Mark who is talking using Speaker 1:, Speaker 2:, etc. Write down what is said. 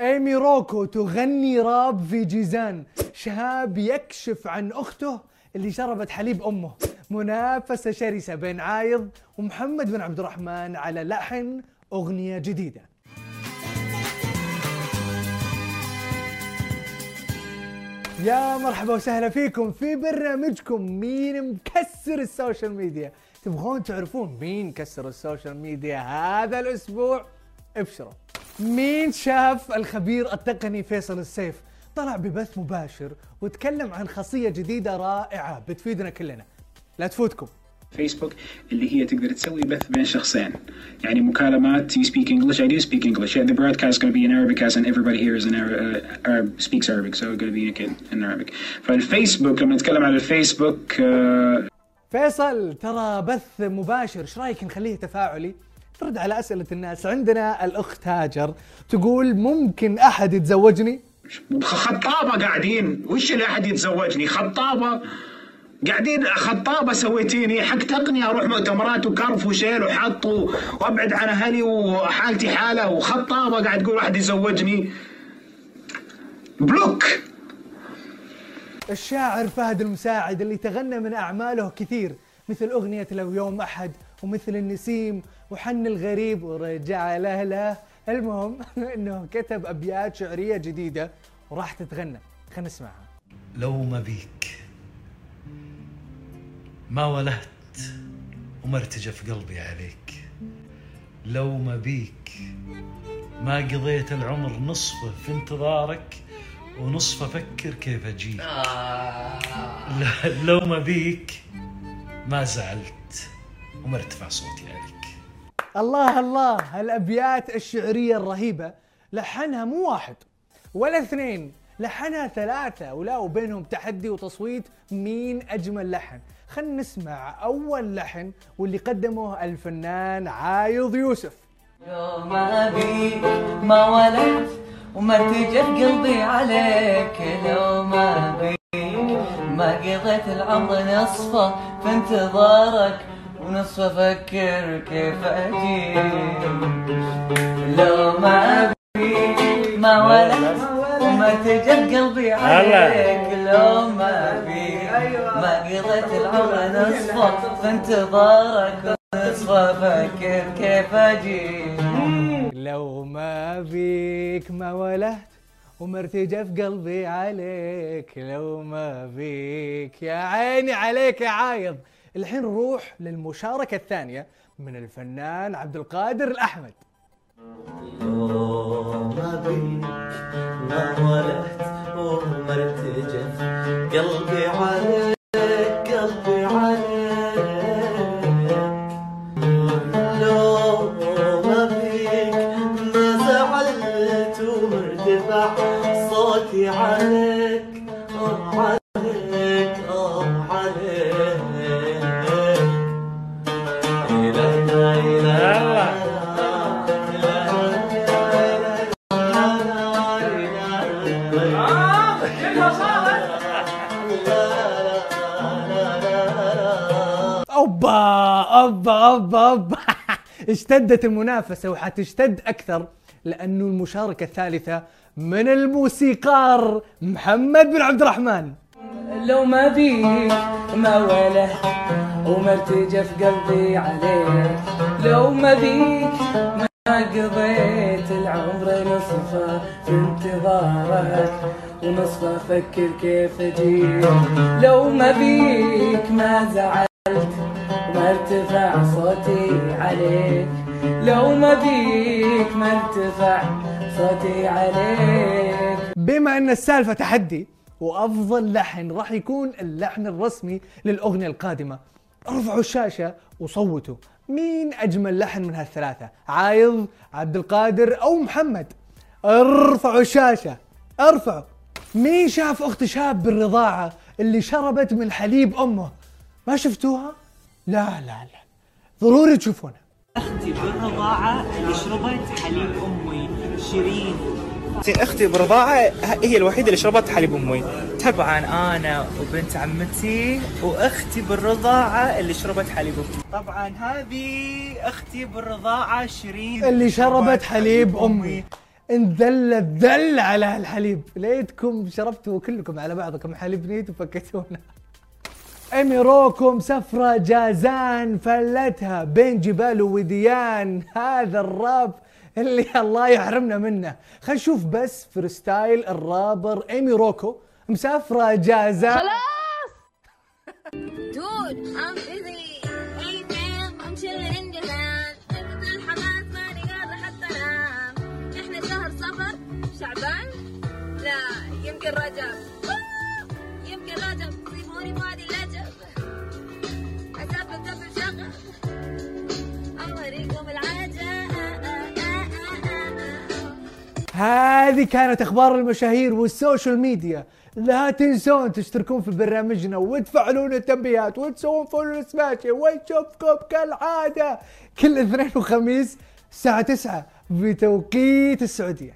Speaker 1: ايمي روكو تغني راب في جيزان. شهاب يكشف عن أخته اللي شربت حليب أمه. منافسة شرسة بين عايض ومحمد بن عبد الرحمن على لحن أغنية جديدة. يا مرحبا وسهلا فيكم في برنامجكم مين مكسر ال social media. تبغون تعرفون مين كسر ال social media هذا الأسبوع؟ ابشروا. مين شاف الخبير التقني فيصل السيف؟ طلع ببث مباشر وتكلم عن خاصية جديدة رائعة بتفيدنا كلنا. لا تفوتكم.
Speaker 2: فيسبوك اللي هي تقدر تسوي بث بين شخصين. يعني مكالمات you speak English I do speak English. Yeah, the broadcast is going to be in Arabic as in everybody here is in Arab, uh, Arab speaks Arabic so it's going to be in, in Arabic. فالفيسبوك لما نتكلم عن الفيسبوك uh,
Speaker 1: فيصل ترى بث مباشر إيش رأيك نخليه تفاعلي؟ ترد على أسئلة الناس. عندنا الأخت هاجر تقول ممكن أحد يتزوجني؟
Speaker 3: خطابة قاعدين. وش اللي أحد يتزوجني؟ خطابة؟ قاعدين خطابة سويتيني. حق تقنيه أروح مؤتمرات وكرف وشيل وحط وأبعد عن أهلي وحالتي حالة. وخطابة قاعد تقول احد يزوجني بلوك!
Speaker 1: الشاعر فهد المساعد اللي تغنى من أعماله كثير مثل أغنية لو يوم أحد ومثل النسيم وحن الغريب ورجع لاهله المهم إنه كتب أبيات شعرية جديدة وراح تتغنى. خلينا نسمعها.
Speaker 4: لو ما بيك ما ولهت وما ارتجف قلبي عليك. لو ما بيك ما قضيت العمر نصفه في انتظارك ونصفه أفكر كيف أجيك. لا- لو ما بيك ما زعلت وما ارتفع صوتي عليك.
Speaker 1: الله الله الأبيات الشعرية الرهيبة لحنها مو واحد ولا اثنين لحنها ثلاثة ولا وبينهم تحدي وتصويت مين أجمل لحن. خلينا نسمع أول لحن واللي قدمه الفنان عايض يوسف.
Speaker 5: لو ما بيك ما ولدت وما ارتجف قلبي عليك لو ما بيك ما قضيت العمر نصفه في انتظارك ونصفه أفكر كيف اجيك لو ما بيك ما ولدت وما ارتجف قلبي عليك. لو ما بيك ما قضيت العمر نصفه في انتظارك ونصفه أفكر كيف اجيك
Speaker 1: لو ما بيك ما ولهت ومرتجف قلبي عليك. لو ما بيك يا عيني عليك يا عايض. الحين نروح للمشاركة الثانية من الفنان عبد القادر الأحمد.
Speaker 6: ما بيك ما ولدت وما ارتجف قلبي عليك قلبي عليك. لو ما بيك ما زعلت ومرتفع صوتي عليك.
Speaker 1: أوبا أوبا أوبا أوبا. اشتدت المنافسة وحتشتد أكثر لأنه المشاركة الثالثة من الموسيقار محمد بن عبد الرحمن.
Speaker 5: لو ما بيك ما وله وما ارتجف قلبي عليك لو ما بيك ما قضيت العمر نصفه في انتظارك ونصفه أفكر كيف اجيك لو ما بيك ما زعلت وما ارتفع صوتي عليك. لو ما بيك ما ارتفع صوتي عليك.
Speaker 1: بما أن السالفة تحدي وأفضل لحن راح يكون اللحن الرسمي للأغنية القادمة. أرفعوا الشاشة وصوتوا. مين أجمل لحن من هالثلاثة؟ عايض عبد القادر أو محمد؟ أرفعوا الشاشة. أرفعوا. مين شاف أخت شاب بالرضاعة اللي شربت من حليب أمه؟ ما شفتوها؟ لا لا لا. ضروري تشوفونها
Speaker 7: أختي بالرضاعة اللي شربت حليب أمي؟ شيرين.
Speaker 8: أختي برضاعة هي الوحيدة اللي شربت حليب أمي.
Speaker 7: طبعا أنا وبنت عمتي وأختي بالرضاعة اللي شربت حليب أمي. طبعا هذه أختي بالرضاعة شيرين.
Speaker 1: اللي شربت حليب أمي. انذل الذل على هالحليب ليتكم شربتوا كلكم على بعضكم. حليب نيت وفكيتونا. ايمي روكو مسفرة جازان فلتها بين جبال ووديان هذا الراب اللي الله يحرمنا منه. خل نشوف بس freestyle ال rapper ايمي روكو مسافرة جازان.
Speaker 9: Dude, I'm
Speaker 1: هذه كانت أخبار المشاهير وال social media. لا تنسون تشتركون في برنامجنا وتفعلون التنبيهات وتسوون follow لسماشي ونشوفكم كالعادة كل اثنين وخميس الساعة 9 بتوقيت السعودية.